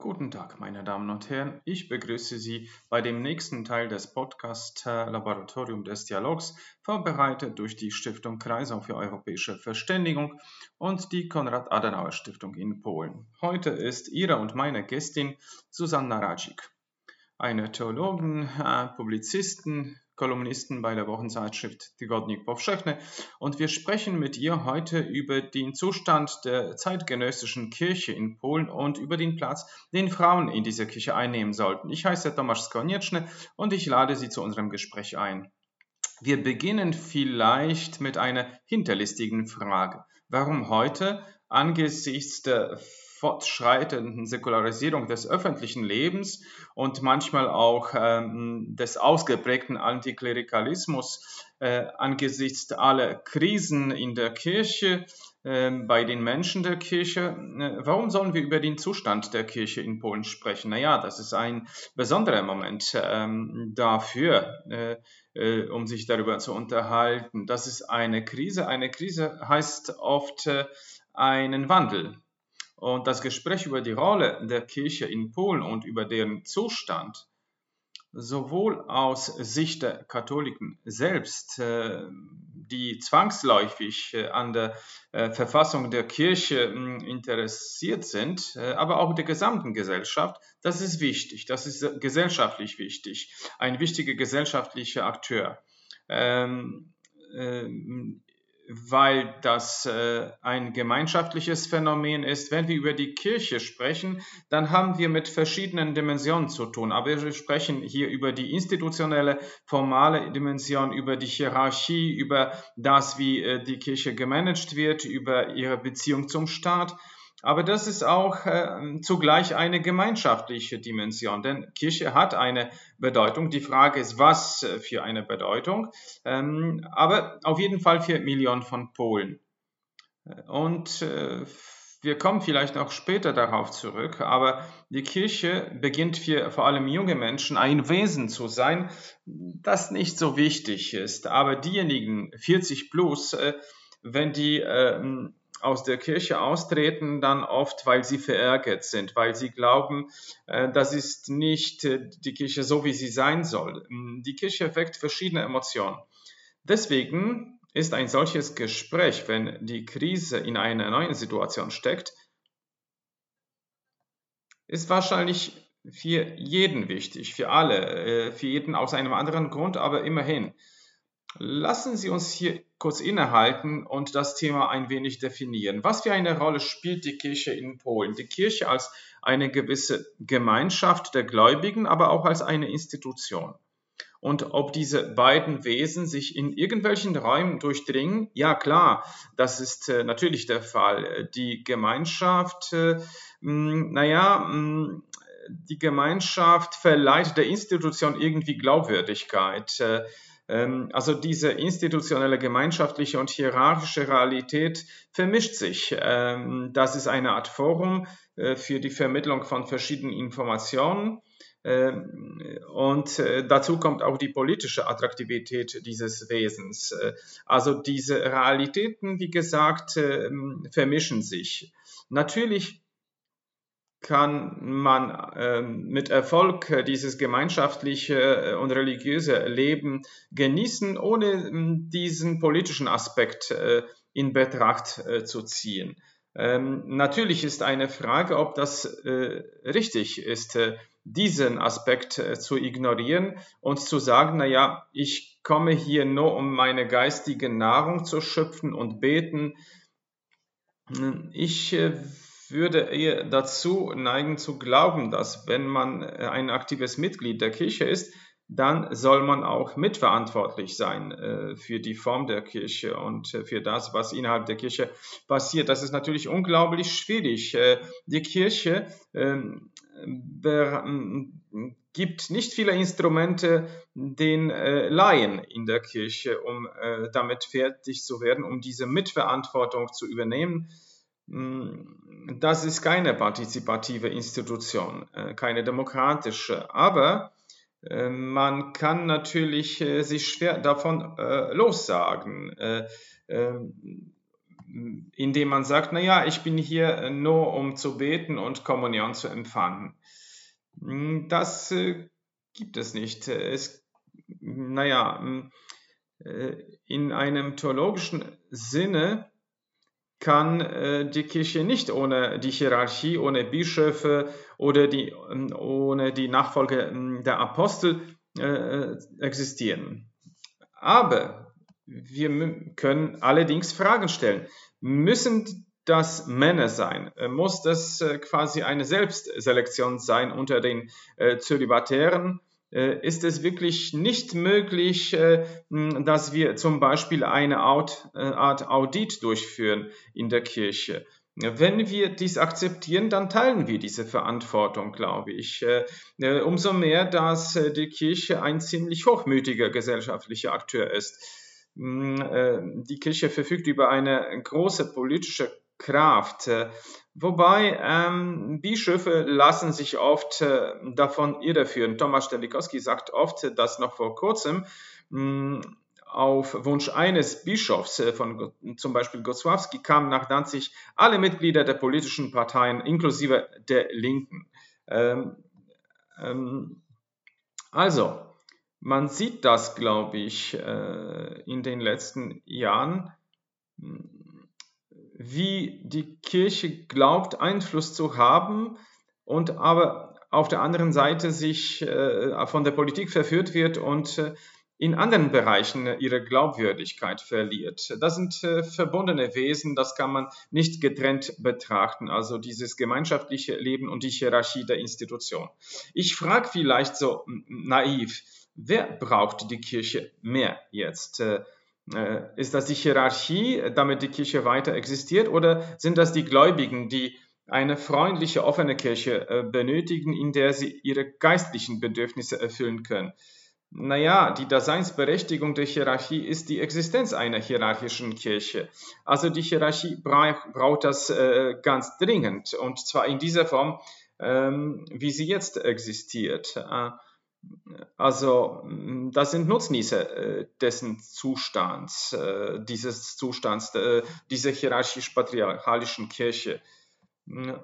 Guten Tag, meine Damen und Herren. Ich begrüße Sie bei dem nächsten Teil des Podcast Laboratorium des Dialogs, vorbereitet durch die Stiftung Kreisau für europäische Verständigung und die Konrad-Adenauer-Stiftung in Polen. Heute ist Ihre und meine Gästin Susanna Radzik, eine Theologin, äh, Publizistin, Kolumnisten bei der Wochenzeitschrift Tygodnik Powszechny und wir sprechen mit ihr heute über den Zustand der zeitgenössischen Kirche in Polen und über den Platz, den Frauen in dieser Kirche einnehmen sollten. Ich heiße Tomasz Skonieczny und ich lade Sie zu unserem Gespräch ein. Wir beginnen vielleicht mit einer hinterlistigen Frage. Warum heute angesichts der fortschreitenden Säkularisierung des öffentlichen Lebens und manchmal auch ähm, des ausgeprägten Antiklerikalismus äh, angesichts aller Krisen in der Kirche, äh, bei den Menschen der Kirche. Äh, warum sollen wir über den Zustand der Kirche in Polen sprechen? Naja, das ist ein besonderer Moment ähm, dafür, äh, äh, um sich darüber zu unterhalten. Das ist eine Krise. Eine Krise heißt oft äh, einen Wandel. Und das Gespräch über die Rolle der Kirche in Polen und über deren Zustand, sowohl aus Sicht der Katholiken selbst, äh, die zwangsläufig äh, an der äh, Verfassung der Kirche hm, interessiert sind, aber auch der gesamten Gesellschaft, das ist wichtig, das ist gesellschaftlich wichtig, ein wichtiger gesellschaftlicher Akteur. Weil das äh, ein gemeinschaftliches Phänomen ist. Wenn wir über die Kirche sprechen, dann haben wir mit verschiedenen Dimensionen zu tun. Aber wir sprechen hier über die institutionelle, formale Dimension, über die Hierarchie, über das, wie äh, die Kirche gemanagt wird, über ihre Beziehung zum Staat. Aber das ist auch äh, zugleich eine gemeinschaftliche Dimension, denn Kirche hat eine Bedeutung. Die Frage ist, was äh, für eine Bedeutung, ähm, aber auf jeden Fall für Millionen von Polen. Und äh, wir kommen vielleicht auch später darauf zurück, aber die Kirche beginnt für vor allem junge Menschen ein Wesen zu sein, das nicht so wichtig ist. Aber diejenigen 40 plus, äh, wenn die äh, aus der Kirche austreten, dann oft, weil sie verärgert sind, weil sie glauben, äh, das ist nicht äh, die Kirche so, wie sie sein soll. Mm, die Kirche weckt verschiedene Emotionen. Deswegen ist ein solches Gespräch, wenn die Krise in einer neuen Situation steckt, ist wahrscheinlich für jeden wichtig, für alle, äh, für jeden aus einem anderen Grund, aber immerhin. Lassen Sie uns hier kurz innehalten und das Thema ein wenig definieren. Was für eine Rolle spielt die Kirche in Polen? Die Kirche als eine gewisse Gemeinschaft der Gläubigen, aber auch als eine Institution. Und ob diese beiden Wesen sich in irgendwelchen Räumen durchdringen? Ja, klar, das ist äh, natürlich der Fall. Die Gemeinschaft, äh, naja, mh, die Gemeinschaft verleiht der Institution irgendwie Glaubwürdigkeit. Äh, also diese institutionelle, gemeinschaftliche und hierarchische Realität vermischt sich. Ähm, das ist eine Art Forum äh, für die Vermittlung von verschiedenen Informationen. Ähm, und äh, dazu kommt auch die politische Attraktivität dieses Wesens. Äh, also diese Realitäten, wie gesagt, vermischen sich. Natürlich kann man ähm, mit Erfolg äh, dieses gemeinschaftliche äh, und religiöse Leben genießen, ohne ähm, diesen politischen Aspekt äh, in Betracht zu ziehen. Ähm, natürlich ist eine Frage, ob das richtig ist, diesen Aspekt zu ignorieren und zu sagen, na ja, ich komme hier nur, um meine geistige Nahrung zu schöpfen und beten. Ich würde eher dazu neigen zu glauben, dass wenn man äh, ein aktives Mitglied der Kirche ist, dann soll man auch mitverantwortlich sein äh, für die Form der Kirche und äh, für das, was innerhalb der Kirche passiert. Das ist natürlich unglaublich schwierig. Äh, die Kirche ähm, gibt nicht viele Instrumente den äh, Laien in der Kirche, um äh, damit fertig zu werden, um diese Mitverantwortung zu übernehmen hm, das ist keine partizipative Institution, äh, keine demokratische, aber äh, man kann natürlich äh, sich schwer davon lossagen. Indem man sagt, naja, ich bin hier nur, um zu beten und Kommunion zu empfangen. Hm, das gibt es nicht. Es, naja, äh, in einem theologischen Sinne kann äh, die Kirche nicht ohne die Hierarchie, ohne Bischöfe oder die, hm, ohne die Nachfolge der Apostel existieren. Aber wir können allerdings Fragen stellen. Müssen das Männer sein? Äh, muss das äh, quasi eine Selbstselektion sein unter den äh, Zölibatären? Ist es wirklich nicht möglich, dass wir zum Beispiel eine Art Audit durchführen in der Kirche? Wenn wir dies akzeptieren, dann teilen wir diese Verantwortung, glaube ich. Umso mehr, dass die Kirche ein ziemlich hochmütiger gesellschaftlicher Akteur ist. Die Kirche verfügt über eine große politische Kraft. Äh, wobei ähm, Bischöfe lassen sich oft äh, davon irreführen. Thomas Stelikowski sagt oft, dass noch vor kurzem mh, mm, auf Wunsch eines Bischofs äh, von zum Beispiel Gosławski kamen nach Danzig alle Mitglieder der politischen Parteien inklusive der Linken. Ähm, ähm, also, man sieht das, glaube ich, äh, in den letzten Jahren wie die Kirche glaubt, Einfluss zu haben und aber auf der anderen Seite sich äh, von der Politik verführt wird und äh, in anderen Bereichen ihre Glaubwürdigkeit verliert. Das sind äh, verbundene Wesen, das kann man nicht getrennt betrachten, also dieses gemeinschaftliche Leben und die Hierarchie der Institution. Ich frage vielleicht so naiv, wer braucht die Kirche mehr jetzt? Äh, ist das die Hierarchie, damit die Kirche weiter existiert, oder sind das die Gläubigen, die eine freundliche, offene Kirche äh, benötigen, in der sie ihre geistlichen Bedürfnisse erfüllen können? Naja, die Daseinsberechtigung der Hierarchie ist die Existenz einer hierarchischen Kirche. Also die Hierarchie braucht, braucht das äh, ganz dringend und zwar in dieser Form, ähm, wie sie jetzt existiert. Also mm, das sind Nutznießer äh, dessen Zustands, äh, dieses Zustands, äh, dieser hierarchisch-patriarchalischen Kirche.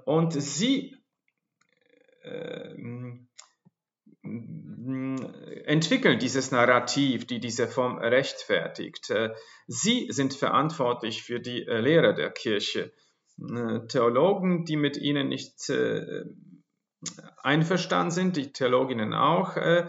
Und sie mm, entwickeln dieses Narrativ, die diese Form rechtfertigt. Sie sind verantwortlich für die Lehre der Kirche. Theologen, die mit ihnen nicht einverstanden sind, die Theologinnen auch. Äh,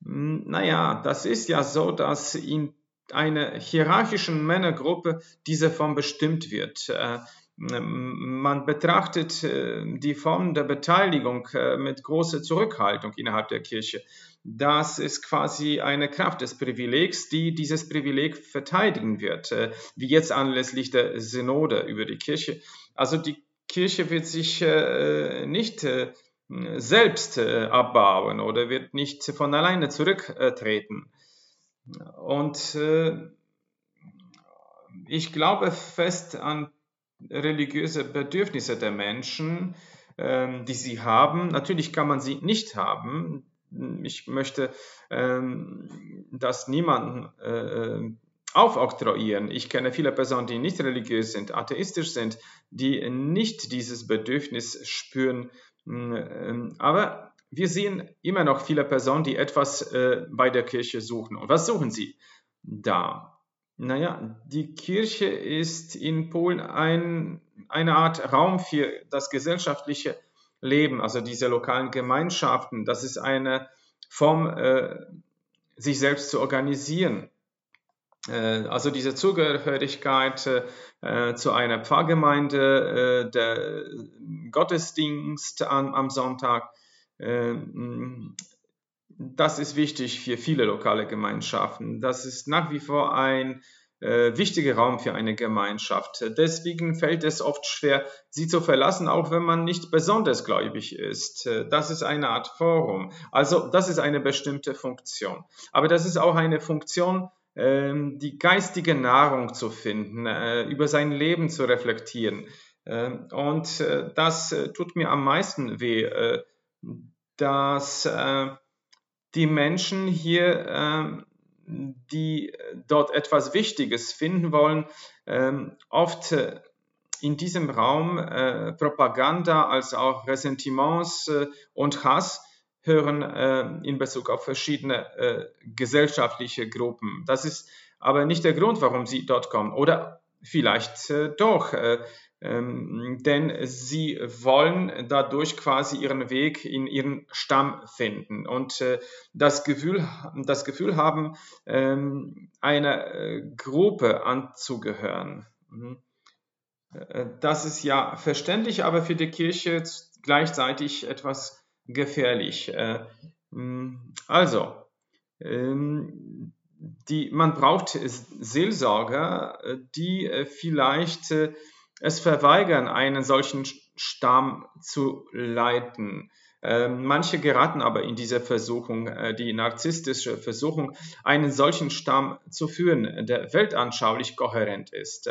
naja, das ist ja so, dass in einer hierarchischen Männergruppe diese Form bestimmt wird. Äh, man betrachtet äh, die Form der Beteiligung mit großer Zurückhaltung innerhalb der Kirche. Das ist quasi eine Kraft des Privilegs, die dieses Privileg verteidigen wird, wie jetzt anlässlich der Synode über die Kirche. Also die Kirche wird sich nicht selbst äh, abbauen oder wird nicht von alleine zurücktreten. Und äh, ich glaube fest an religiöse Bedürfnisse der Menschen, ähm, die sie haben. Natürlich kann man sie nicht haben. Ich möchte ähm, das niemanden äh, aufoktroyieren. Ich kenne viele Personen, die nicht religiös sind, atheistisch sind, die nicht dieses Bedürfnis spüren, aber wir sehen immer noch viele Personen, die etwas äh, bei der Kirche suchen. Und was suchen sie da? Naja, die Kirche ist in Polen ein, eine Art Raum für das gesellschaftliche Leben, also diese lokalen Gemeinschaften. Das ist eine Form, äh, sich selbst zu organisieren. Äh, also diese Zugehörigkeit äh, zu einer Pfarrgemeinde, äh, der Gottesdienst am, am Sonntag, das ist wichtig für viele lokale Gemeinschaften. Das ist nach wie vor ein äh, wichtiger Raum für eine Gemeinschaft. Deswegen fällt es oft schwer, sie zu verlassen, auch wenn man nicht besonders gläubig ist. Das ist eine Art Forum. Also das ist eine bestimmte Funktion. Aber das ist auch eine Funktion, die geistige Nahrung zu finden, äh, über sein Leben zu reflektieren. Ähm, und äh, das äh, tut mir am meisten weh, dass die Menschen hier ähm, die dort etwas Wichtiges finden wollen, ähm, oft in diesem Raum Propaganda als auch Ressentiments und Hass hören äh, in Bezug auf verschiedene äh, gesellschaftliche Gruppen. Das ist aber nicht der Grund, warum sie dort kommen. Oder vielleicht äh, doch. Äh, ähm, denn sie wollen dadurch quasi ihren Weg in ihren Stamm finden und äh, das, Gefühl, das Gefühl haben, ähm, einer äh, Gruppe anzugehören. Mhm. Das ist ja verständlich, aber für die Kirche gleichzeitig etwas gefährlich. Äh, mm, also, ähm, die, man braucht Seelsorger, äh, die vielleicht es verweigern, einen solchen Stamm zu leiten. Ähm, manche geraten aber in diese Versuchung, die narzisstische Versuchung, einen solchen Stamm zu führen, der weltanschaulich kohärent ist.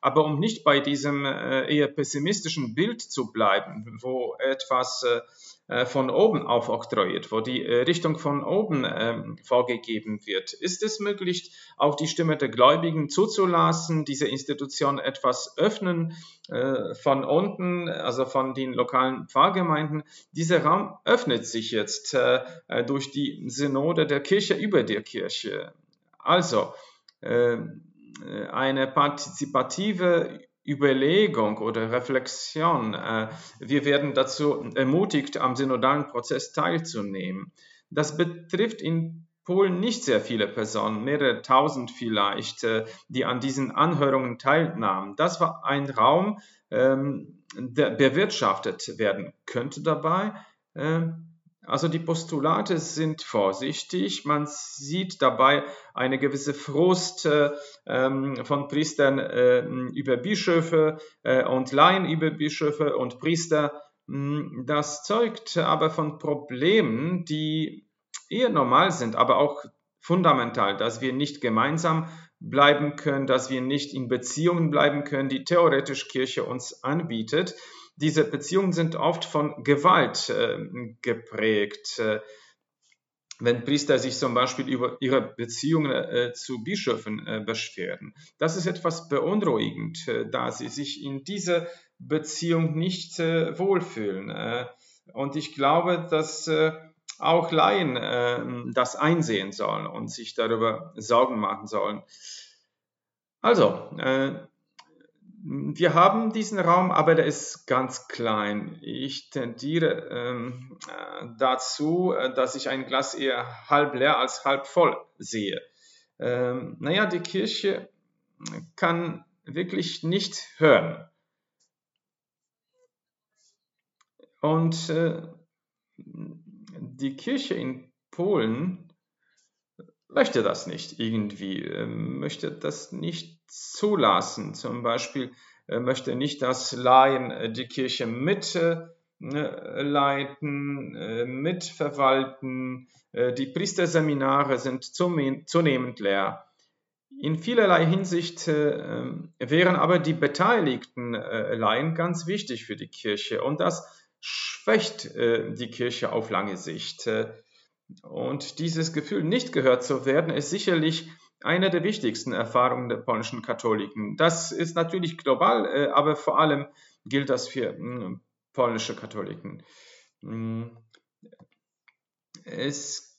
Aber um nicht bei diesem äh, eher pessimistischen Bild zu bleiben, wo etwas äh, äh, von oben aufoktroyiert, wo die Richtung von oben ähm, vorgegeben wird, ist es möglich, auch die Stimme der Gläubigen zuzulassen, diese Institution etwas öffnen von unten, also von den lokalen Pfarrgemeinden. Dieser Raum öffnet sich jetzt durch die Synode der Kirche über der Kirche. Also, äh, eine partizipative Überlegung oder Reflexion. Äh, wir werden dazu ermutigt, am synodalen Prozess teilzunehmen. Das betrifft in Polen nicht sehr viele Personen, mehrere tausend vielleicht, äh, die an diesen Anhörungen teilnahmen. Das war ein Raum, ähm, der bewirtschaftet werden könnte dabei. Also die Postulate sind vorsichtig. Man sieht dabei eine gewisse Frust äh, ähm, von Priestern äh, über Bischöfe äh, und Laien über Bischöfe und Priester. Hm, das zeugt aber von Problemen, die eher normal sind, aber auch fundamental, dass wir nicht gemeinsam bleiben können, dass wir nicht in Beziehungen bleiben können, die theoretisch Kirche uns anbietet diese Beziehungen sind oft von Gewalt äh, geprägt. Äh, wenn Priester sich zum Beispiel über ihre Beziehungen äh, zu Bischöfen äh, beschweren. Das ist etwas beunruhigend, äh, da sie sich in dieser Beziehung nicht äh, wohlfühlen. und ich glaube, dass auch Laien das einsehen sollen und sich darüber Sorgen machen sollen. Also, wir haben diesen Raum, aber der ist ganz klein. Ich tendiere ähm, äh, dazu, äh, dass ich ein Glas eher halb leer als halb voll sehe. Ähm, naja, die Kirche kann wirklich nicht hören. Und äh, die Kirche in Polen möchte das nicht irgendwie, äh, möchte das nicht zulassen. Zum Beispiel äh, möchte nicht, dass Laien äh, die Kirche mitleiten, mitverwalten. Die Priesterseminare sind zunehmend leer. In vielerlei Hinsicht wären aber die beteiligten Laien ganz wichtig für die Kirche und das schwächt die Kirche auf lange Sicht. Und dieses Gefühl, nicht gehört zu werden, ist sicherlich eine der wichtigsten Erfahrungen der polnischen Katholiken. Das ist natürlich global, äh, aber vor allem gilt das für hm, polnische Katholiken. Hm. Es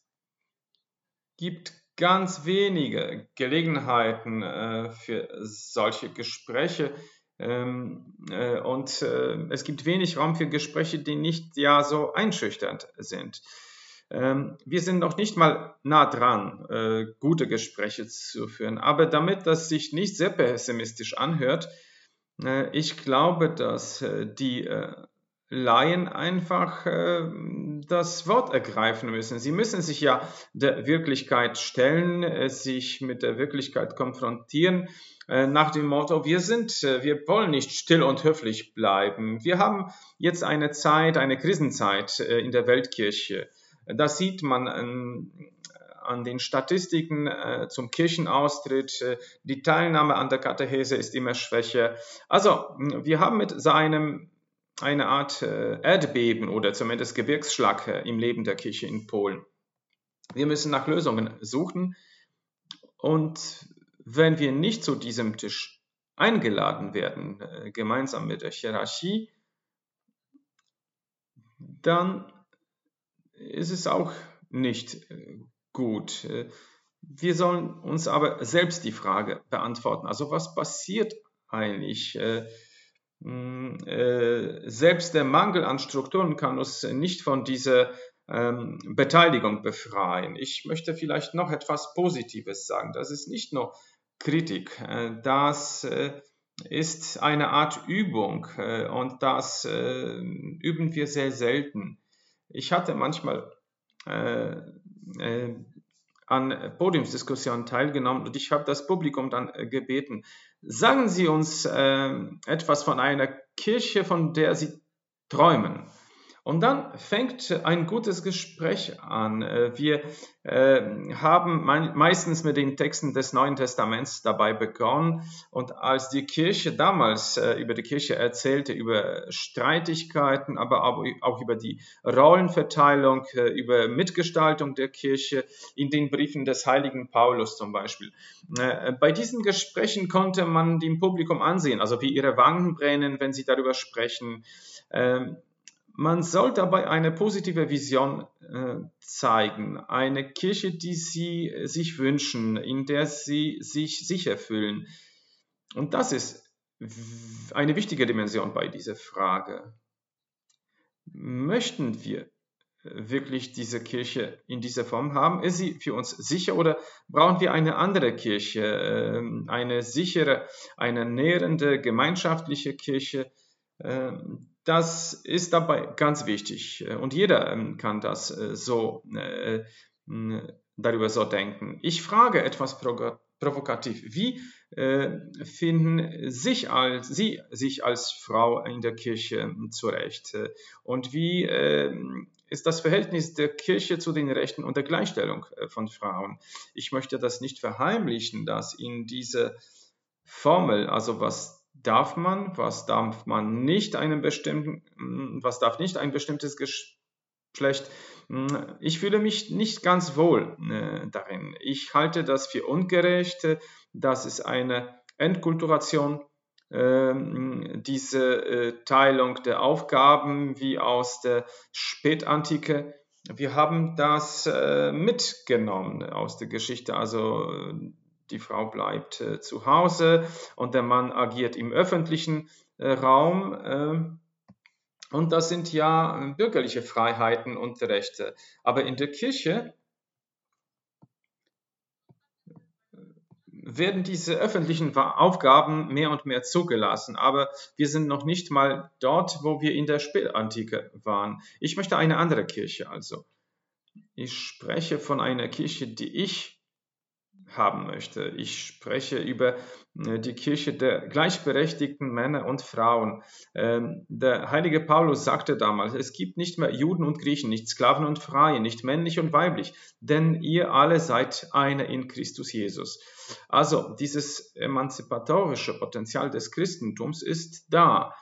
gibt ganz wenige Gelegenheiten äh, für solche Gespräche ähm, äh, und es gibt wenig Raum für Gespräche, die nicht ja so einschüchternd sind. Ähm, wir sind noch nicht mal nah dran, äh, gute Gespräche zu führen. Aber damit das sich nicht sehr pessimistisch anhört, äh, ich glaube, dass äh, die Laien einfach das Wort ergreifen müssen. Sie müssen sich ja der Wirklichkeit stellen, sich mit der Wirklichkeit konfrontieren, nach dem Motto, wir sind, wir wollen nicht still und höflich bleiben. Wir haben jetzt eine Zeit, eine Krisenzeit in der Weltkirche. Das sieht man an, an den Statistiken äh, zum Kirchenaustritt. Äh, die Teilnahme an der Katechese ist immer schwächer. Also wir haben mit seinem eine Art äh, Erdbeben oder zumindest Gebirgsschlag äh, im Leben der Kirche in Polen. Wir müssen nach Lösungen suchen. Und wenn wir nicht zu diesem Tisch eingeladen werden, gemeinsam mit der Hierarchie, dann ist es auch nicht äh, gut. Äh, wir sollen uns aber selbst die Frage beantworten. Also was passiert eigentlich? Hm, selbst der Mangel an Strukturen kann uns nicht von dieser ähm, Beteiligung befreien. Ich möchte vielleicht noch etwas Positives sagen. Das ist nicht nur Kritik, äh, das äh, ist eine Art Übung äh, und das äh, üben wir sehr selten. Ich hatte manchmal äh, äh, an Podiumsdiskussionen teilgenommen und ich habe das Publikum dann gebeten, sagen Sie uns etwas von einer Kirche, von der Sie träumen. Und dann fängt ein gutes Gespräch an. Äh, wir äh, haben meistens mit den Texten des Neuen Testaments dabei begonnen. Und als die Kirche damals äh, über die Kirche erzählte, über Streitigkeiten, aber auch über die Rollenverteilung, über Mitgestaltung der Kirche in den Briefen des heiligen Paulus zum Beispiel. Bei diesen Gesprächen konnte man dem Publikum ansehen, also wie ihre Wangen brennen, wenn sie darüber sprechen. Ähm, man soll dabei eine positive Vision äh, zeigen, eine Kirche, die sie äh, sich wünschen, in der sie sich sicher fühlen. Und das ist eine wichtige Dimension bei dieser Frage. Möchten wir wirklich diese Kirche in dieser Form haben? Ist sie für uns sicher oder brauchen wir eine andere Kirche, ähm, eine sichere, eine nährende, gemeinschaftliche Kirche, ähm, das ist dabei ganz wichtig äh, und jeder ähm, kann das äh, so äh, darüber so denken. Ich frage etwas provokativ. Wie finden sich als, Sie sich als Frau in der Kirche zurecht? Und wie ist das Verhältnis der Kirche zu den Rechten und der Gleichstellung von Frauen? Ich möchte das nicht verheimlichen, dass in dieser Formel, also was darf man, was darf man nicht einem bestimmten, mm, was darf nicht ein bestimmtes Geschlecht. Mm, ich fühle mich nicht ganz wohl äh, darin. Ich halte das für ungerecht. Das ist eine Entkulturation, äh, diese äh, Teilung der Aufgaben wie aus der Spätantike. Wir haben das äh, mitgenommen aus der Geschichte, also die Frau bleibt äh, zu Hause und der Mann agiert im öffentlichen äh, Raum. Äh, und das sind ja bürgerliche Freiheiten und Rechte. Aber in der Kirche werden diese öffentlichen Aufgaben mehr und mehr zugelassen. Aber wir sind noch nicht mal dort, wo wir in der Spätantike waren. Ich möchte eine andere Kirche also. Ich spreche von einer Kirche, die ich haben möchte. Ich spreche über äh, die Kirche der gleichberechtigten Männer und Frauen. Ähm, der heilige Paulus sagte damals, es gibt nicht mehr Juden und Griechen, nicht Sklaven und Freie, nicht männlich und weiblich, denn ihr alle seid eine in Christus Jesus. Also dieses emanzipatorische Potenzial des Christentums ist da.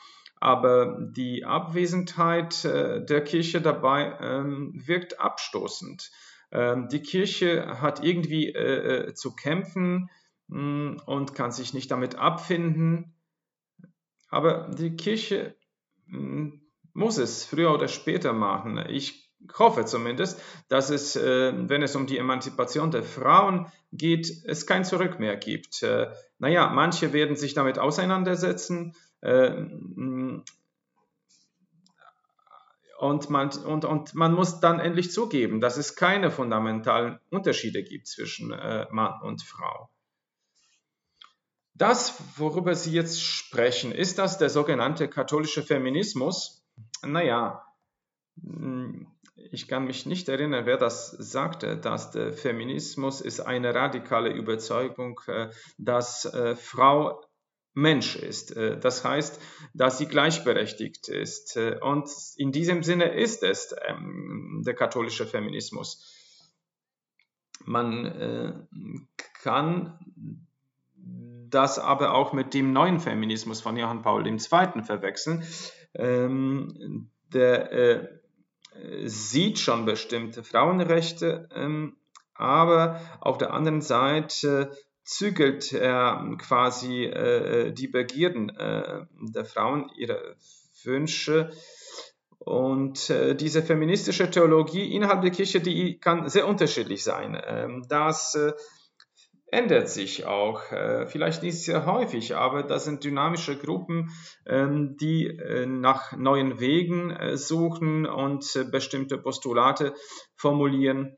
Aber die Abwesenheit äh, der Kirche dabei ähm, wirkt abstoßend. Ähm, die Kirche hat irgendwie äh, äh, zu kämpfen mh, hm, und kann sich nicht damit abfinden. Aber die Kirche mh, hm, muss es früher oder später machen. Ich hoffe zumindest, dass es, äh, wenn es um die Emanzipation der Frauen geht, es kein Zurück mehr gibt. Äh, naja, manche werden sich damit auseinandersetzen. Äh, hm, und man, und, und man muss dann endlich zugeben, dass es keine fundamentalen Unterschiede gibt zwischen äh, Mann und Frau. Das, worüber Sie jetzt sprechen, ist das der sogenannte katholische Feminismus? Naja, hm, ich kann mich nicht erinnern, wer das sagte, dass der Feminismus ist eine radikale Überzeugung, äh, dass äh, Frau Mensch ist. Äh, das heißt, dass sie gleichberechtigt ist. Äh, und in diesem Sinne ist es ähm, der katholische Feminismus. Man äh, kann das aber auch mit dem neuen Feminismus von Johann Paul II. verwechseln. Ähm, der sieht schon bestimmte Frauenrechte, ähm, aber auf der anderen Seite zügelt er quasi äh, die Begierden äh, der Frauen, ihre Wünsche. Und äh, diese feministische Theologie innerhalb der Kirche, die kann sehr unterschiedlich sein. Ähm, das äh, ändert sich auch, äh, vielleicht nicht sehr häufig, aber das sind dynamische Gruppen, ähm, die äh, nach neuen Wegen äh, suchen und äh, bestimmte Postulate formulieren.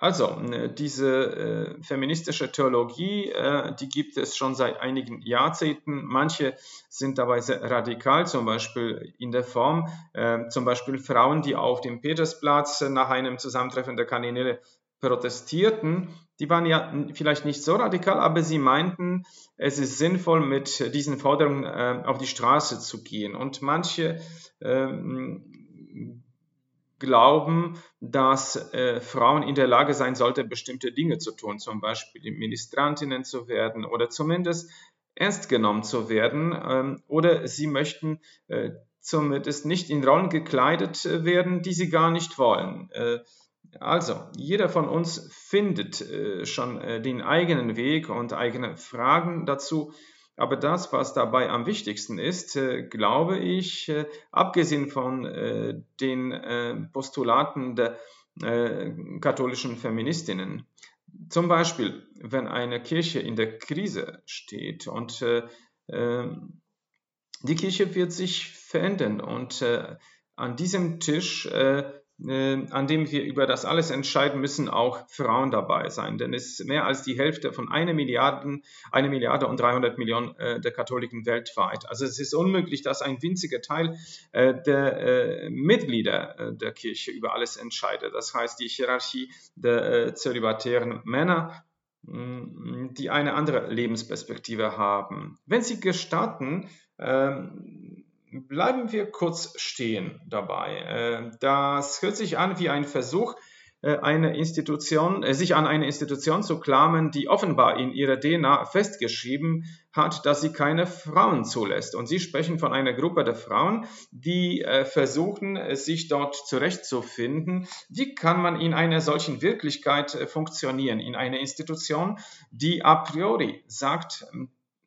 Also, äh, diese äh, feministische Theologie, äh, die gibt es schon seit einigen Jahrzehnten. Manche sind dabei sehr radikal, zum Beispiel in der Form, äh, zum Beispiel Frauen, die auf dem Petersplatz nach einem Zusammentreffen der Kardinäle protestierten, die waren ja vielleicht nicht so radikal, aber sie meinten, es ist sinnvoll, mit diesen Forderungen äh, auf die Straße zu gehen. Und manche ähm, glauben, dass äh, Frauen in der Lage sein sollten, bestimmte Dinge zu tun, zum Beispiel Ministrantinnen zu werden oder zumindest ernst genommen zu werden. Ähm, oder sie möchten äh, zumindest nicht in Rollen gekleidet werden, die sie gar nicht wollen. Äh, also, jeder von uns findet äh, schon äh, den eigenen Weg und eigene Fragen dazu. Aber das, was dabei am wichtigsten ist, äh, glaube ich, äh, abgesehen von äh, den Postulaten der katholischen Feministinnen, zum Beispiel, wenn eine Kirche in der Krise steht und äh, ähm, die Kirche wird sich verändern und an diesem Tisch äh, an dem wir über das alles entscheiden müssen, auch Frauen dabei sein. Denn es ist mehr als die Hälfte von einer Milliarde, eine Milliarde und 300 Millionen äh, der Katholiken weltweit. Also es ist unmöglich, dass ein winziger Teil äh, der äh, Mitglieder der Kirche über alles entscheidet. Das heißt, die Hierarchie der zölibatären Männer mm, die eine andere Lebensperspektive haben. Wenn Sie gestatten, ähm, bleiben wir kurz stehen dabei. Äh, das hört sich an wie ein Versuch, äh, eine Institution, äh, sich an eine Institution zu klammern, die offenbar in ihrer DNA festgeschrieben hat, dass sie keine Frauen zulässt. Und Sie sprechen von einer Gruppe der Frauen, die versuchen, sich dort zurechtzufinden. Wie kann man in einer solchen Wirklichkeit funktionieren? In einer Institution, die a priori sagt,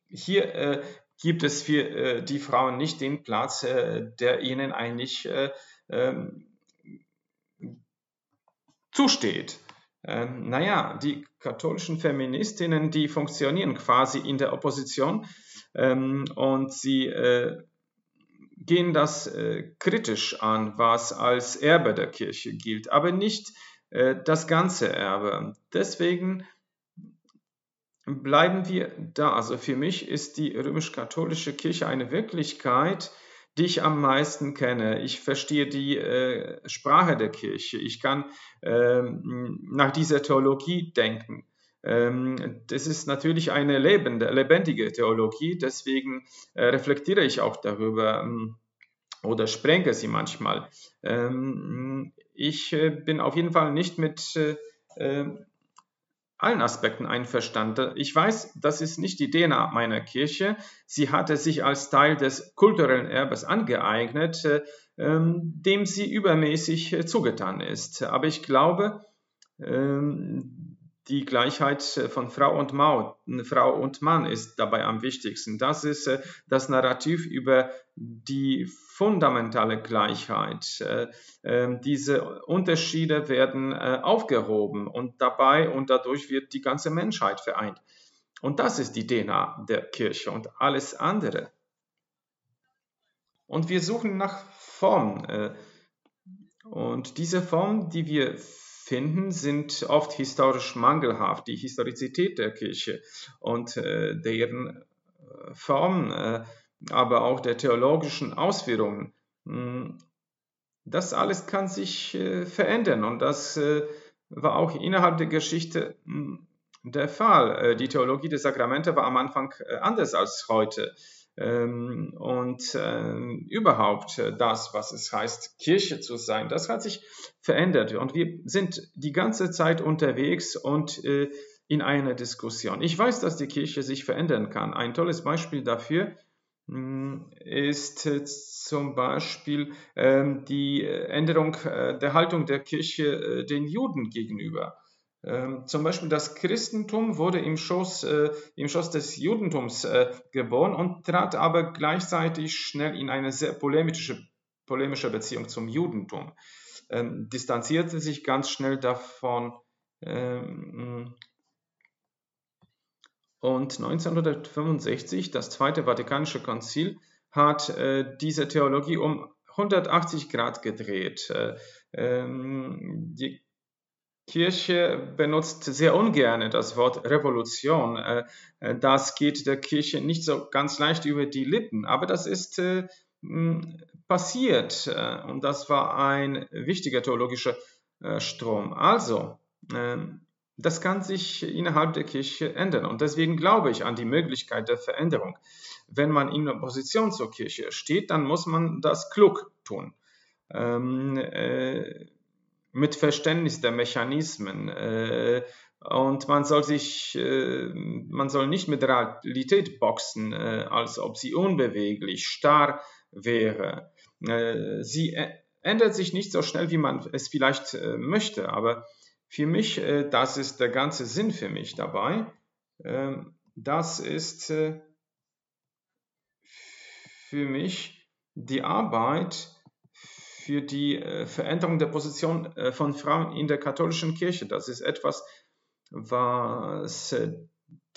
hier gibt es für äh, die Frauen nicht den Platz, äh, der ihnen eigentlich äh, ähm, zusteht. Ähm, naja, die katholischen Feministinnen, die funktionieren quasi in der Opposition ähm, und sie äh, gehen das äh, kritisch an, was als Erbe der Kirche gilt, aber nicht äh, das ganze Erbe. Deswegen bleiben wir da. Also für mich ist die römisch-katholische Kirche eine Wirklichkeit, die ich am meisten kenne. Ich verstehe die äh, Sprache der Kirche. Ich kann ähm, nach dieser Theologie denken. Ähm, das ist natürlich eine lebende, lebendige Theologie, deswegen äh, reflektiere ich auch darüber ähm, oder sprenge sie manchmal. Ähm, ich äh, bin auf jeden Fall nicht mit äh, äh, allen Aspekten einverstanden. Ich weiß, das ist nicht die DNA meiner Kirche. Sie hatte sich als Teil des kulturellen Erbes angeeignet, äh, ähm, dem sie übermäßig äh, zugetan ist. Aber ich glaube, ähm, die Gleichheit von Frau und, Maut, Frau und Mann ist dabei am wichtigsten. Das ist äh, das Narrativ über die fundamentale Gleichheit. Äh, ähm, diese Unterschiede werden äh, aufgehoben und dabei und dadurch wird die ganze Menschheit vereint. Und das ist die DNA der Kirche und alles andere. Und wir suchen nach Form. Und diese Form, die wir finden, sind oft historisch mangelhaft. Die Historizität der Kirche und äh, deren äh, Form, äh, aber auch der theologischen Ausführungen, hm, das alles kann sich äh, verändern und das äh, war auch innerhalb der Geschichte hm, der Fall. Äh, die Theologie der Sakramente war am Anfang anders als heute ähm, und äh, überhaupt äh, das, was es heißt, Kirche zu sein, das hat sich verändert und wir sind die ganze Zeit unterwegs und äh, in einer Diskussion. Ich weiß, dass die Kirche sich verändern kann. Ein tolles Beispiel dafür hm, ist äh, zum Beispiel ähm, die Änderung äh, der Haltung der Kirche den Juden gegenüber. Ähm, zum Beispiel das Christentum wurde im Schoß, im Schoß des Judentums geboren und trat aber gleichzeitig schnell in eine sehr polemische, polemische Beziehung zum Judentum, ähm, distanzierte sich ganz schnell davon und 1965, das Zweite Vatikanische Konzil, hat äh, diese Theologie um 180 Grad gedreht. Äh, ähm, die Kirche benutzt sehr ungern das Wort Revolution. Äh, äh das geht der Kirche nicht so ganz leicht über die Lippen, aber das ist äh, passiert und das war ein wichtiger theologischer Strom. Also, ähm, das kann sich innerhalb der Kirche ändern. Und deswegen glaube ich an die Möglichkeit der Veränderung. Wenn man in Opposition zur Kirche steht, dann muss man das klug tun. Ähm, äh, mit Verständnis der Mechanismen. Äh, und man soll sich, äh, man soll nicht mit Realität boxen, äh, als ob sie unbeweglich, starr wäre. Äh, sie ändert sich nicht so schnell, wie man es vielleicht äh, möchte, aber für mich, äh, das ist der ganze Sinn für mich dabei. Ähm, das ist äh, für mich die Arbeit für die äh, Veränderung der Position von Frauen in der katholischen Kirche. Das ist etwas, was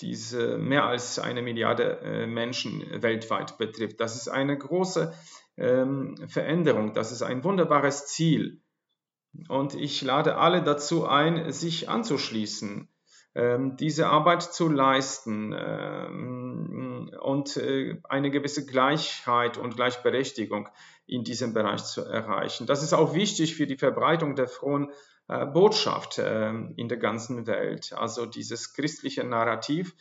diese mehr als eine Milliarde Menschen weltweit betrifft. Das ist eine große ähm, Veränderung. Das ist ein wunderbares Ziel. Und ich lade alle dazu ein, sich anzuschließen, diese Arbeit zu leisten ähm, und äh, eine gewisse Gleichheit und Gleichberechtigung in diesem Bereich zu erreichen. Das ist auch wichtig für die Verbreitung der frohen äh, Botschaft äh, in der ganzen Welt. Also dieses christliche Narrativ,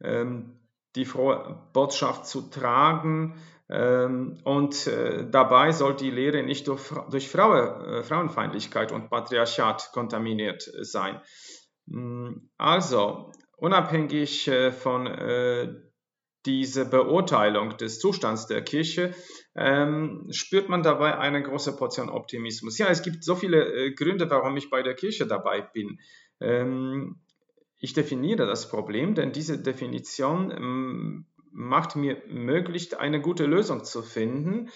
ähm, die frohe Botschaft zu tragen, ähm, und äh, dabei soll die Lehre nicht durch, durch Fraue, äh, Frauenfeindlichkeit und Patriarchat kontaminiert sein. Mm, also, unabhängig äh, von dieser Beurteilung des Zustands der Kirche, ähm, spürt man dabei eine große Portion Optimismus. Ja, es gibt so viele Gründe, warum ich bei der Kirche dabei bin. Ähm, ich definiere das Problem, denn diese Definition ähm, macht mir möglich, eine gute Lösung zu finden.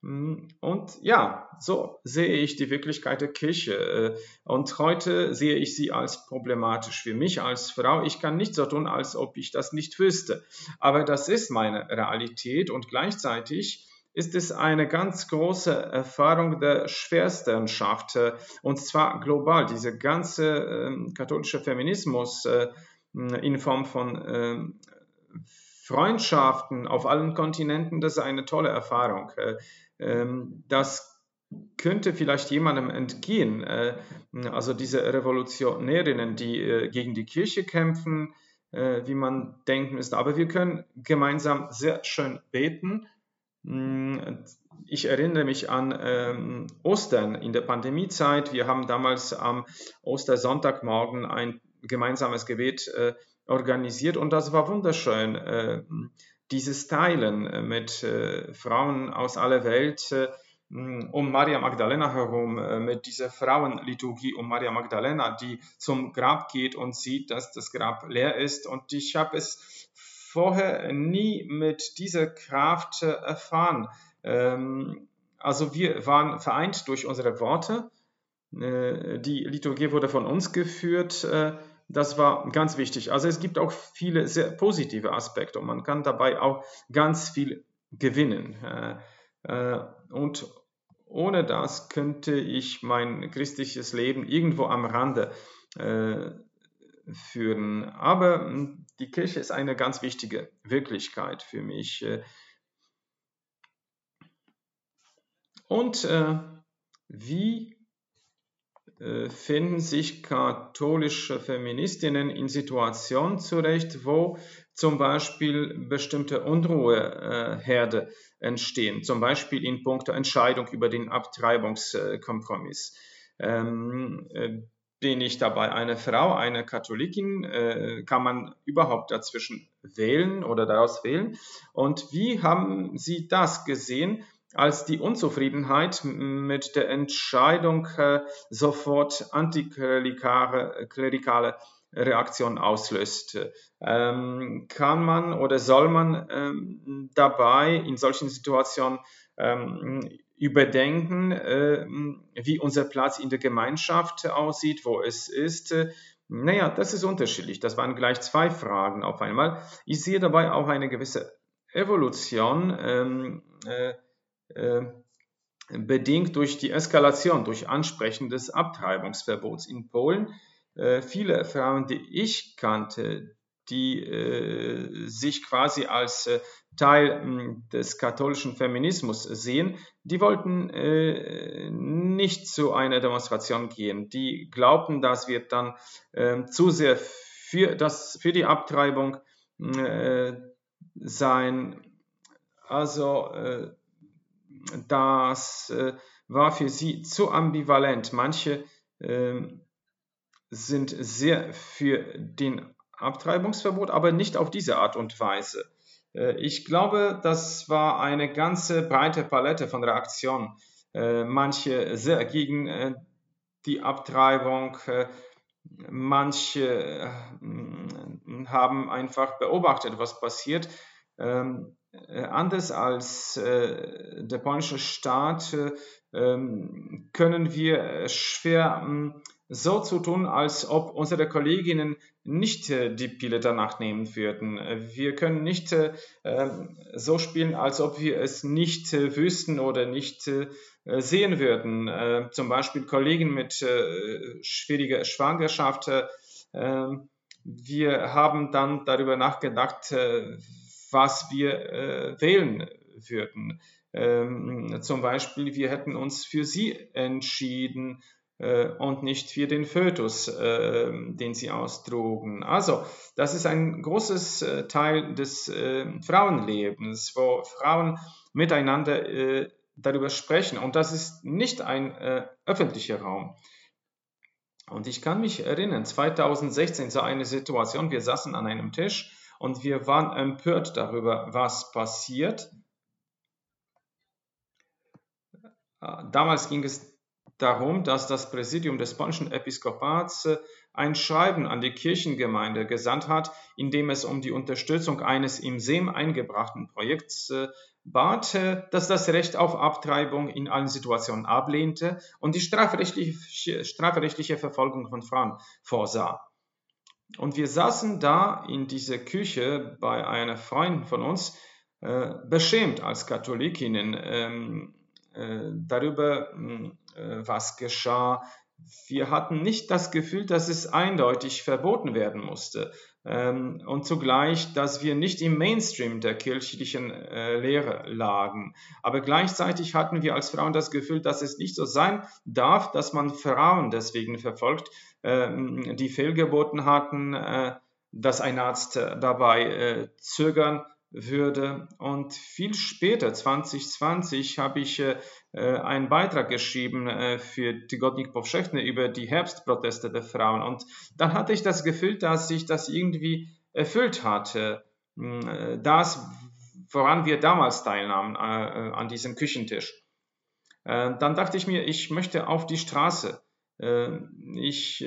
Mm, und ja, so sehe ich die Wirklichkeit der Kirche. Äh, und heute sehe ich sie als problematisch. Für mich als Frau, ich kann nicht so tun, als ob ich das nicht wüsste. Aber das ist meine Realität und gleichzeitig ist es eine ganz große Erfahrung der Schwersternschaft. Äh, und zwar global. Dieser ganze äh, katholische Feminismus äh, in Form von ähm, Freundschaften auf allen Kontinenten, das ist eine tolle Erfahrung. Äh, ähm, das könnte vielleicht jemandem entgehen. Äh, also diese Revolutionärinnen, die äh, gegen die Kirche kämpfen, wie man denken ist. Aber wir können gemeinsam sehr schön beten. Mm, ich erinnere mich an ähm, Ostern in der Pandemiezeit. Wir haben damals am Ostersonntagmorgen ein gemeinsames Gebet organisiert und das war wunderschön. Äh, dieses Teilen äh, mit äh, Frauen aus aller Welt um Maria Magdalena herum, mit dieser Frauenliturgie um Maria Magdalena, die zum Grab geht und sieht, dass das Grab leer ist. Und ich habe es vorher nie mit dieser Kraft erfahren. Ähm, also wir waren vereint durch unsere Worte. Die Liturgie wurde von uns geführt das war ganz wichtig. Also es gibt auch viele sehr positive Aspekte und man kann dabei auch ganz viel gewinnen. Äh, äh, und ohne das könnte ich mein christliches Leben irgendwo am Rande äh, führen. Aber hm, die Kirche ist eine ganz wichtige Wirklichkeit für mich. Und wie finden sich katholische Feministinnen in Situationen zurecht, wo zum Beispiel bestimmte Unruheherde entstehen, zum Beispiel in puncto Entscheidung über den Abtreibungskompromiss. Ähm, äh, bin ich dabei eine Frau, eine Katholikin? Äh, kann man überhaupt dazwischen wählen oder daraus wählen? Und wie haben Sie das gesehen, als die Unzufriedenheit mit der Entscheidung äh, sofort antiklerikale Reaktion auslöst? Ähm, kann man oder soll man ähm, dabei in solchen Situationen ähm, überdenken, äh, wie unser Platz in der Gemeinschaft aussieht, wo es ist. Naja, das ist unterschiedlich. Das waren gleich zwei Fragen auf einmal. Ich sehe dabei auch eine gewisse Evolution, ähm, äh, äh, bedingt durch die Eskalation, durch Ansprechen des Abtreibungsverbots in Polen. Äh, viele Frauen, die ich kannte, die äh, sich quasi als äh, Teil hm, des katholischen Feminismus sehen, die wollten äh, nicht zu einer Demonstration gehen. Die glaubten, das wird dann ähm, zu sehr für, das, für die Abtreibung äh, sein. Also äh, das äh, war für sie zu ambivalent. Manche ähm, sind sehr für den Abtreibungsverbot, aber nicht auf diese Art und Weise. Äh, ich glaube, das war eine ganze breite Palette von Reaktionen. Äh, manche sehr gegen die Abtreibung, manche haben einfach beobachtet, was passiert. Ähm, anders als der polnische Staat ähm, können wir schwer hm, so zu tun, als ob unsere Kolleginnen nicht äh, die Pille danach nehmen würden. Wir können nicht äh, ähm, so spielen, als ob wir es nicht äh, wüssten oder nicht äh, sehen würden. Äh, zum Beispiel Kollegen mit äh, schwieriger Schwangerschaft. Ähm, wir haben dann darüber nachgedacht, was wir wählen würden. Ähm, zum Beispiel, wir hätten uns für sie entschieden äh, und nicht für den Fötus, äh, den sie austrugen. Also, das ist ein großes äh, Teil des äh, Frauenlebens, wo Frauen miteinander äh, darüber sprechen. Und das ist nicht ein äh, öffentlicher Raum. Und ich kann mich erinnern, 2016 so eine Situation, wir saßen an einem Tisch und wir waren empört darüber, was passiert. Damals ging es darum, dass das Präsidium des polnischen Episkopats äh, ein Schreiben an die Kirchengemeinde gesandt hat, in dem es um die Unterstützung eines im SEM eingebrachten Projekts äh, bat, äh, das das Recht auf Abtreibung in allen Situationen ablehnte und die strafrechtliche, strafrechtliche Verfolgung von Frauen vorsah. Und wir saßen da in dieser Küche bei einer Freundin von uns, äh, beschämt als Katholikinnen ähm, äh, darüber, hm, äh, was geschah. Wir hatten nicht das Gefühl, dass es eindeutig verboten werden musste und zugleich, dass wir nicht im Mainstream der kirchlichen äh, Lehre lagen. Aber gleichzeitig hatten wir als Frauen das Gefühl, dass es nicht so sein darf, dass man Frauen deswegen verfolgt, ähm, die fehlgeboten hatten, äh, dass ein Arzt dabei zögern würde. Und viel später, 2020, habe ich äh, einen Beitrag geschrieben äh, für Tygodnik Powszechny über die Herbstproteste der Frauen. Und dann hatte ich das Gefühl, dass sich das irgendwie erfüllt hatte. Hm, äh, das, woran wir damals teilnahmen, äh, äh, an diesem Küchentisch. Äh, dann dachte ich mir, ich möchte auf die Straße. ich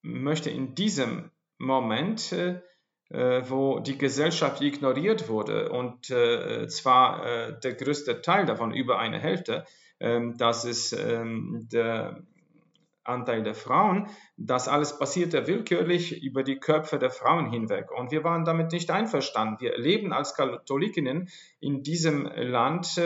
möchte in diesem Moment äh, wo die Gesellschaft ignoriert wurde und äh, zwar äh, der größte Teil davon, über eine Hälfte, ähm, das ist ähm, der Anteil der Frauen, das alles passierte willkürlich über die Köpfe der Frauen hinweg. Und wir waren damit nicht einverstanden. Wir leben als Katholikinnen in diesem Land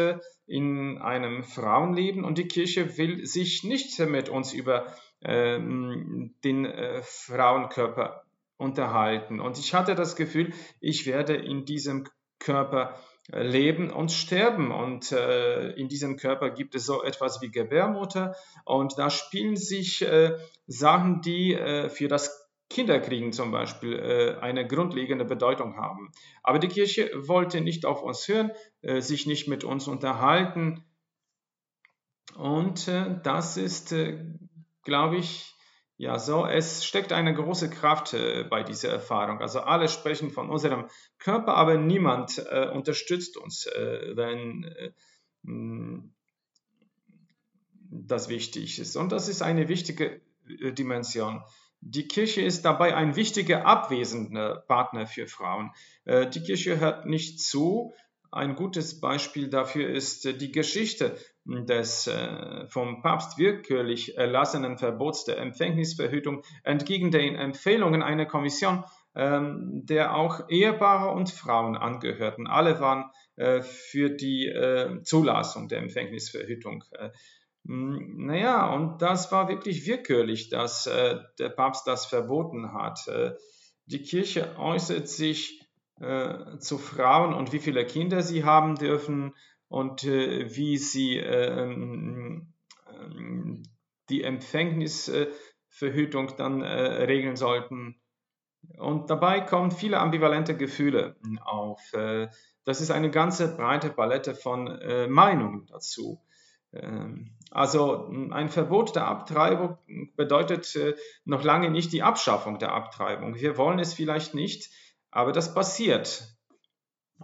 in einem Frauenleben und die Kirche will sich nicht mit uns über ähm, den äh, Frauenkörper unterhalten. Und ich hatte das Gefühl, ich werde in diesem Körper äh, leben und sterben. Und äh, in diesem Körper gibt es so etwas wie Gebärmutter. Und da spielen sich äh, Sachen, die äh, für das Kinderkriegen zum Beispiel äh, eine grundlegende Bedeutung haben. Aber die Kirche wollte nicht auf uns hören, äh, sich nicht mit uns unterhalten. Und das ist, glaube ich, Ja, so, es steckt eine große Kraft äh, bei dieser Erfahrung. Also alle sprechen von unserem Körper, aber niemand äh, unterstützt uns, äh, wenn äh, hm, das wichtig ist. Und das ist eine wichtige äh, Dimension. Die Kirche ist dabei ein wichtiger abwesender Partner für Frauen. Äh, die Kirche hört nicht zu. Ein gutes Beispiel dafür ist die Geschichte des äh, vom Papst willkürlich erlassenen Verbots der Empfängnisverhütung entgegen den Empfehlungen einer Kommission, ähm, der auch Ehepaare und Frauen angehörten. Alle waren äh, für die äh, Zulassung der Empfängnisverhütung. Äh, naja, und das war wirklich willkürlich, dass der Papst das verboten hat. Die Kirche äußert sich zu Frauen und wie viele Kinder sie haben dürfen und äh, wie sie ähm, ähm, die Empfängnisverhütung dann äh, regeln sollten. Und dabei kommen viele ambivalente Gefühle auf. Äh, das ist eine ganze breite Palette von äh, Meinungen dazu. Ähm, also ein Verbot der Abtreibung bedeutet noch lange nicht die Abschaffung der Abtreibung. Wir wollen es vielleicht nicht, aber das passiert.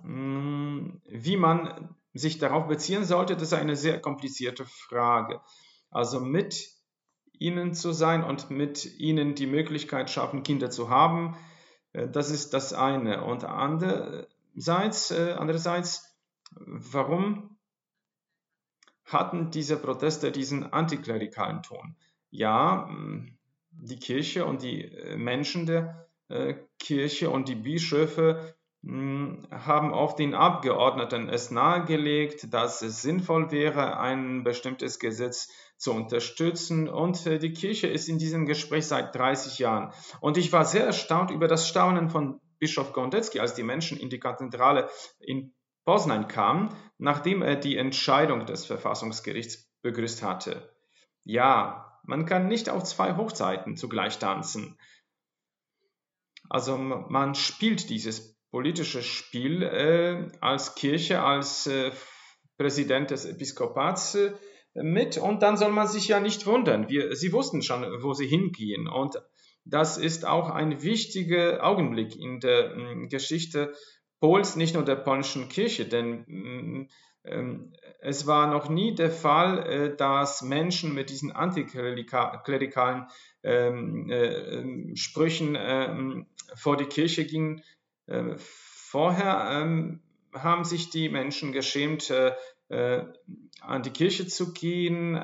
Hm, wie man sich darauf beziehen sollte, das ist eine sehr komplizierte Frage. Also mit ihnen zu sein und mit ihnen die Möglichkeit schaffen, Kinder zu haben, äh, das ist das eine. Und andererseits, äh, andererseits warum hatten diese Proteste diesen antiklerikalen Ton? Ja, die Kirche und die äh, Menschen der Kirche und die Bischöfe hm, haben auch den Abgeordneten es nahegelegt, dass es sinnvoll wäre, ein bestimmtes Gesetz zu unterstützen. Und äh, die Kirche ist in diesem Gespräch seit 30 Jahren. Und ich war sehr erstaunt über das Staunen von Bischof Gondecki, als die Menschen in die Kathedrale in Poznań kamen, nachdem er die Entscheidung des Verfassungsgerichts begrüßt hatte. Ja, man kann nicht auf zwei Hochzeiten zugleich tanzen. Also man spielt dieses politisches Spiel äh, als Kirche, als äh, Präsident des Episkopats äh, mit. Und dann soll man sich ja nicht wundern. Wir, sie wussten schon, wo sie hingehen. Und das ist auch ein wichtiger Augenblick in der äh, Geschichte Pols, nicht nur der polnischen Kirche, denn mm, ähm, es war noch nie der Fall, äh, dass Menschen mit diesen antiklerikalen ähm, äh, ähm, Sprüchen vor die Kirche gingen, vorher ähm, haben sich die Menschen geschämt, äh, äh, an die Kirche zu gehen.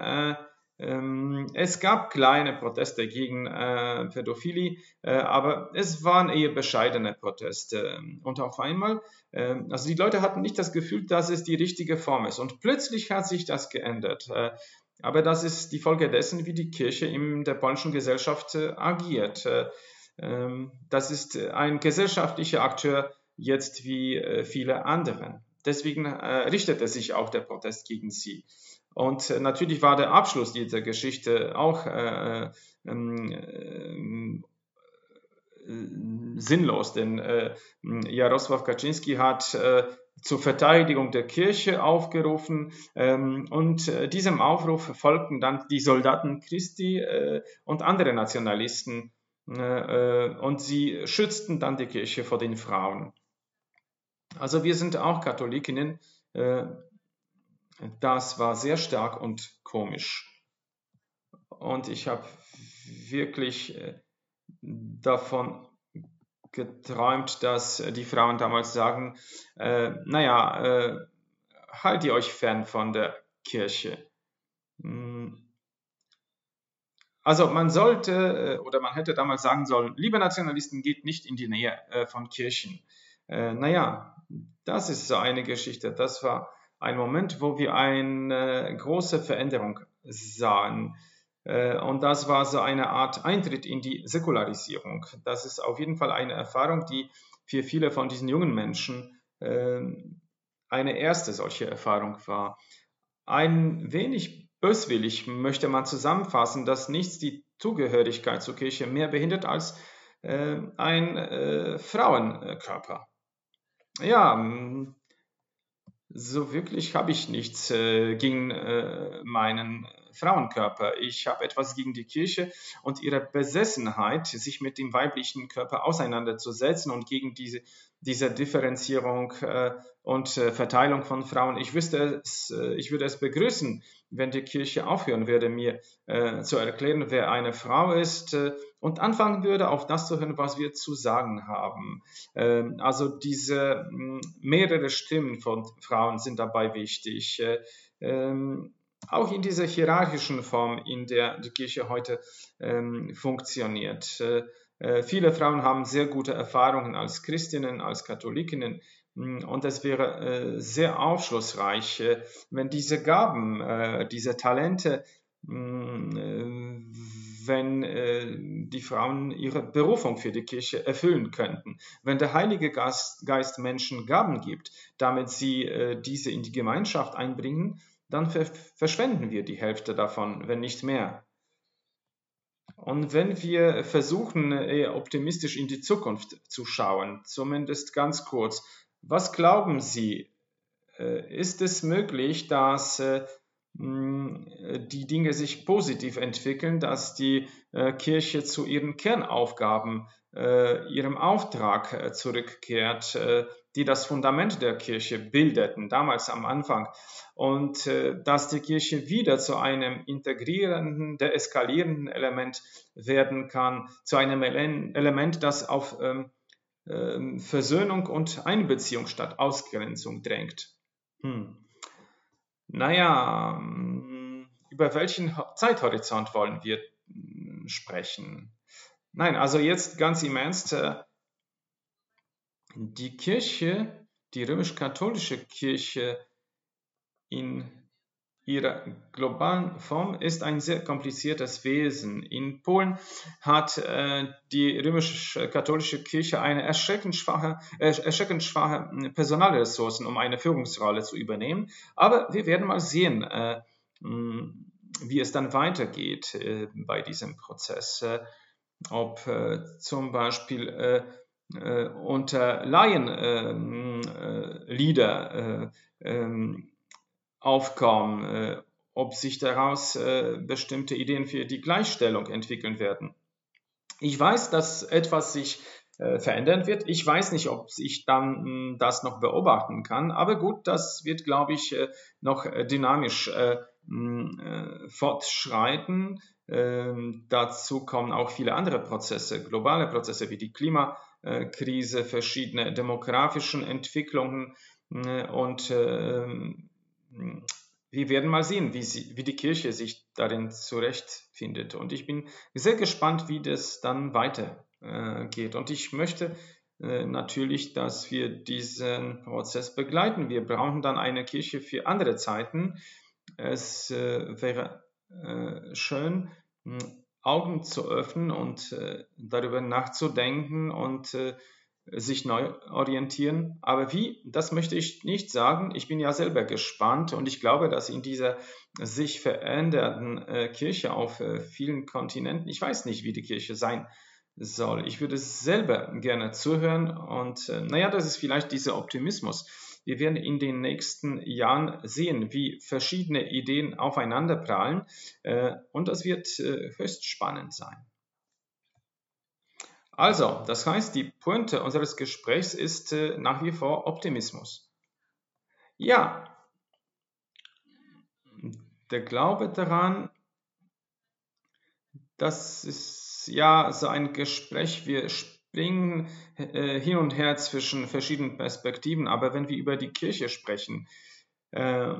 Ähm, es gab kleine Proteste gegen Pädophilie, aber es waren eher bescheidene Proteste. Und auf einmal, also die Leute hatten nicht das Gefühl, dass es die richtige Form ist. Und plötzlich hat sich das geändert. Aber das ist die Folge dessen, wie die Kirche in der polnischen Gesellschaft agiert. Ähm, das ist ein gesellschaftlicher Akteur jetzt wie äh, viele andere. Deswegen äh, richtete sich auch der Protest gegen sie. Und äh, natürlich war der Abschluss dieser Geschichte auch äh, ähm, sinnlos, denn äh, Jarosław Kaczynski hat äh, zur Verteidigung der Kirche aufgerufen ähm, und äh, diesem Aufruf folgten dann die Soldaten Christi äh, und andere Nationalisten äh, äh, und sie schützten dann die Kirche vor den Frauen. Also wir sind auch Katholikinnen. Äh, das war sehr stark und komisch. Und ich habe wirklich davon geträumt, dass die Frauen damals sagen, äh, naja, äh, haltet ihr euch fern von der Kirche. Hm, also man sollte äh, oder man hätte damals sagen sollen, liebe Nationalisten, geht nicht in die Nähe äh, von Kirchen. Äh, naja, das ist so eine Geschichte. Das war ein Moment, wo wir eine große Veränderung sahen. Und das war so eine Art Eintritt in die Säkularisierung. Das ist auf jeden Fall eine Erfahrung, die für viele von diesen jungen Menschen eine erste solche Erfahrung war. Ein wenig Böswillig möchte man zusammenfassen, dass nichts die Zugehörigkeit zur Kirche mehr behindert als äh, ein äh, Frauenkörper. Ja, so wirklich habe ich nichts äh, gegen äh, meinen Frauenkörper. Ich habe etwas gegen die Kirche und ihre Besessenheit, sich mit dem weiblichen Körper auseinanderzusetzen und gegen diese, diese Differenzierung äh, und äh, Verteilung von Frauen. Ich, wüsste es, äh, ich würde es begrüßen, wenn die Kirche aufhören würde, mir zu erklären, wer eine Frau ist und anfangen würde, auf das zu hören, was wir zu sagen haben. Ähm, also diese mh, mehrere Stimmen von Frauen sind dabei wichtig. Äh, ähm, auch in dieser hierarchischen Form, in der die Kirche heute ähm, funktioniert. Äh, viele Frauen haben sehr gute Erfahrungen als Christinnen, als Katholikinnen hm, und es wäre äh, sehr aufschlussreich, äh, wenn diese Gaben, diese Talente, hm, wenn die Frauen ihre Berufung für die Kirche erfüllen könnten. Wenn der Heilige Geist Menschen Gaben gibt, damit sie diese in die Gemeinschaft einbringen, dann verschwenden wir die Hälfte davon, wenn nicht mehr. Und wenn wir versuchen, eher optimistisch in die Zukunft zu schauen, zumindest ganz kurz, was glauben Sie? Äh, ist es möglich, dass äh, die Dinge sich positiv entwickeln, dass die äh, Kirche zu ihren Kernaufgaben, ihrem Auftrag zurückkehrt, die das Fundament der Kirche bildeten, damals am Anfang, und dass die Kirche wieder zu einem integrierenden, deeskalierenden Element werden kann, zu einem Element, das auf ähm, ähm, Versöhnung und Einbeziehung statt Ausgrenzung drängt. Hm. Naja, hm, über welchen Zeithorizont wollen wir hm, sprechen? Nein, also jetzt ganz im Ernst, äh, die Kirche, die römisch-katholische Kirche in ihrer globalen Form ist ein sehr kompliziertes Wesen. In Polen hat äh, die römisch-katholische Kirche eine erschreckend schwache, äh, erschreckend schwache hm, Personalressourcen, um eine Führungsrolle zu übernehmen. Aber wir werden mal sehen, hm, wie es dann weitergeht bei diesem Prozess. Äh, ob äh, zum Beispiel unter Laienlieder ähm, aufkommen, äh, ob sich daraus äh, bestimmte Ideen für die Gleichstellung entwickeln werden. Ich weiß, dass etwas sich äh, verändern wird. Ich weiß nicht, ob ich dann hm, das noch beobachten kann, aber gut, das wird, glaube ich, äh, noch äh, dynamisch äh, hm, fortschreiten. Ähm, dazu kommen auch viele andere Prozesse, globale Prozesse wie die Klimakrise, verschiedene demografischen Entwicklungen und ähm, wir werden mal sehen, wie, sie, wie die Kirche sich darin zurechtfindet. Und ich bin sehr gespannt, wie das dann weitergeht. Äh, Und ich möchte äh, natürlich, dass wir diesen Prozess begleiten. Wir brauchen dann eine Kirche für andere Zeiten. Es äh, wäre äh, schön, Augen zu öffnen und äh, darüber nachzudenken und äh, sich neu orientieren. Aber wie, das möchte ich nicht sagen. Ich bin ja selber gespannt und ich glaube, dass in dieser sich verändernden Kirche auf vielen Kontinenten, ich weiß nicht, wie die Kirche sein soll. Ich würde selber gerne zuhören und naja, das ist vielleicht dieser Optimismus. Wir werden in den nächsten Jahren sehen, wie verschiedene Ideen aufeinander prallen äh, und das wird äh, höchst spannend sein. Also, das heißt, die Pointe unseres Gesprächs ist äh, nach wie vor Optimismus. Ja, der Glaube daran, das ist ja so ein Gespräch, wir springen äh, hin und her zwischen verschiedenen Perspektiven, aber wenn wir über die Kirche sprechen, äh,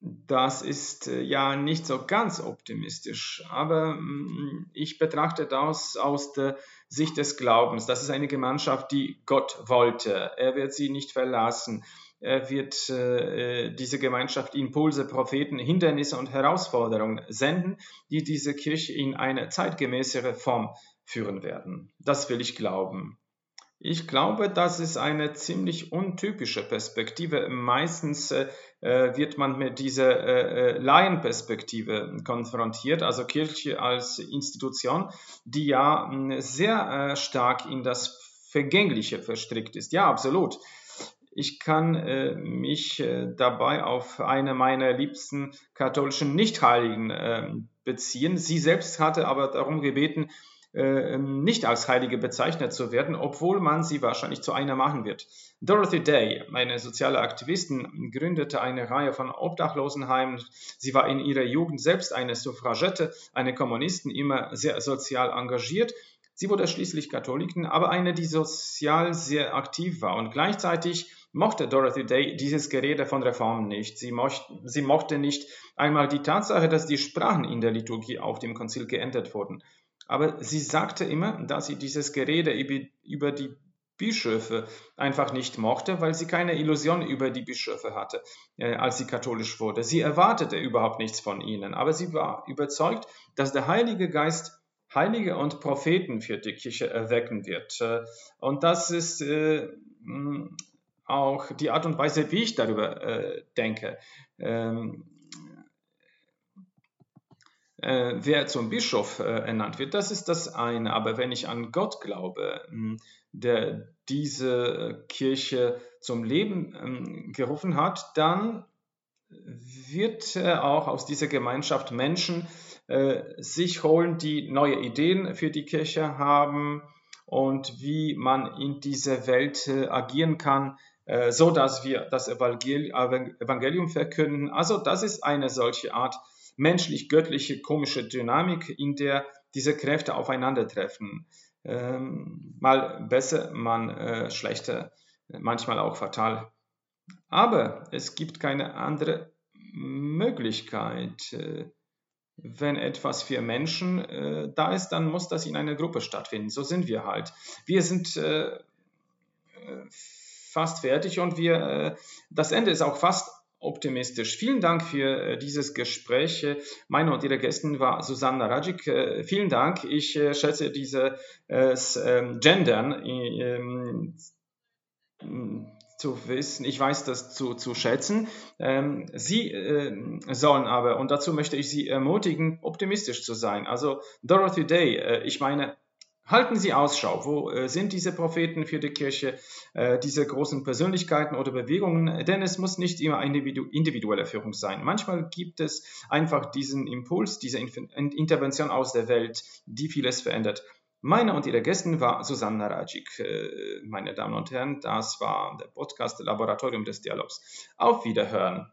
das ist äh, ja nicht so ganz optimistisch, aber mm, ich betrachte das aus der Sicht des Glaubens. Das ist eine Gemeinschaft, die Gott wollte. Er wird sie nicht verlassen. Er wird äh, äh, diese Gemeinschaft Impulse, Propheten, Hindernisse und Herausforderungen senden, die diese Kirche in eine zeitgemäßere Form führen werden. Das will ich glauben. Ich glaube, das ist eine ziemlich untypische Perspektive. Meistens äh, äh, wird man mit dieser äh, äh, Laienperspektive konfrontiert, also Kirche als Institution, die ja mh, sehr äh, stark in das Vergängliche verstrickt ist. Ja, absolut. ich kann äh, mich äh, dabei auf eine meiner liebsten katholischen Nichtheiligen beziehen. Sie selbst hatte aber darum gebeten, nicht als Heilige bezeichnet zu werden, obwohl man sie wahrscheinlich zu einer machen wird. Dorothy Day, eine soziale Aktivistin, gründete eine Reihe von Obdachlosenheimen. Sie war in ihrer Jugend selbst eine Suffragette, eine Kommunistin, immer sehr sozial engagiert. Sie wurde schließlich Katholikin, aber eine, die sozial sehr aktiv war. Und gleichzeitig mochte Dorothy Day dieses Gerede von Reformen nicht. Sie, mocht, sie mochte nicht einmal die Tatsache, dass die Sprachen in der Liturgie auf dem Konzil geändert wurden. Aber sie sagte immer, dass sie dieses Gerede über die Bischöfe einfach nicht mochte, weil sie keine Illusion über die Bischöfe hatte, äh, als sie katholisch wurde. Sie erwartete überhaupt nichts von ihnen, aber sie war überzeugt, dass der Heilige Geist Heilige und Propheten für die Kirche erwecken wird. Äh, und das ist äh, auch die Art und Weise, wie ich darüber denke. Äh, wer zum Bischof äh, ernannt wird, das ist das eine. Aber wenn ich an Gott glaube, hm, der diese Kirche zum Leben ähm, gerufen hat, dann wird er auch aus dieser Gemeinschaft Menschen äh, sich holen, die neue Ideen für die Kirche haben und wie man in dieser Welt äh, agieren kann, äh, so dass wir das Evangelium verkünden. Also das ist eine solche Art menschlich-göttliche komische Dynamik, in der diese Kräfte aufeinandertreffen. Ähm, mal besser, mal äh, schlechter, manchmal auch fatal. Aber es gibt keine andere Möglichkeit. Äh, wenn etwas für Menschen äh, da ist, dann muss das in einer Gruppe stattfinden. So sind wir halt. Wir sind äh, äh fast fertig und wir, äh, das Ende ist auch fast optimistisch. Vielen Dank für äh, dieses Gespräch. Meine und Ihre Gästin war Susanna Rajic. Äh, vielen Dank. Ich äh, schätze diese ähm, Gendern ähm, zu wissen, ich weiß das zu, zu schätzen. Ähm, Sie sollen aber, und dazu möchte ich Sie ermutigen, optimistisch zu sein. Also Dorothy Day, ich meine, Halten Sie Ausschau, wo äh, sind diese Propheten für die Kirche, äh, diese großen Persönlichkeiten oder Bewegungen, denn es muss nicht immer individuelle Führung sein. Manchmal gibt es einfach diesen Impuls, diese Intervention aus der Welt, die vieles verändert. Meine und Ihre Gästin war Susanna Rajic. Äh, meine Damen und Herren, das war der Podcast Laboratorium des Dialogs. Auf Wiederhören.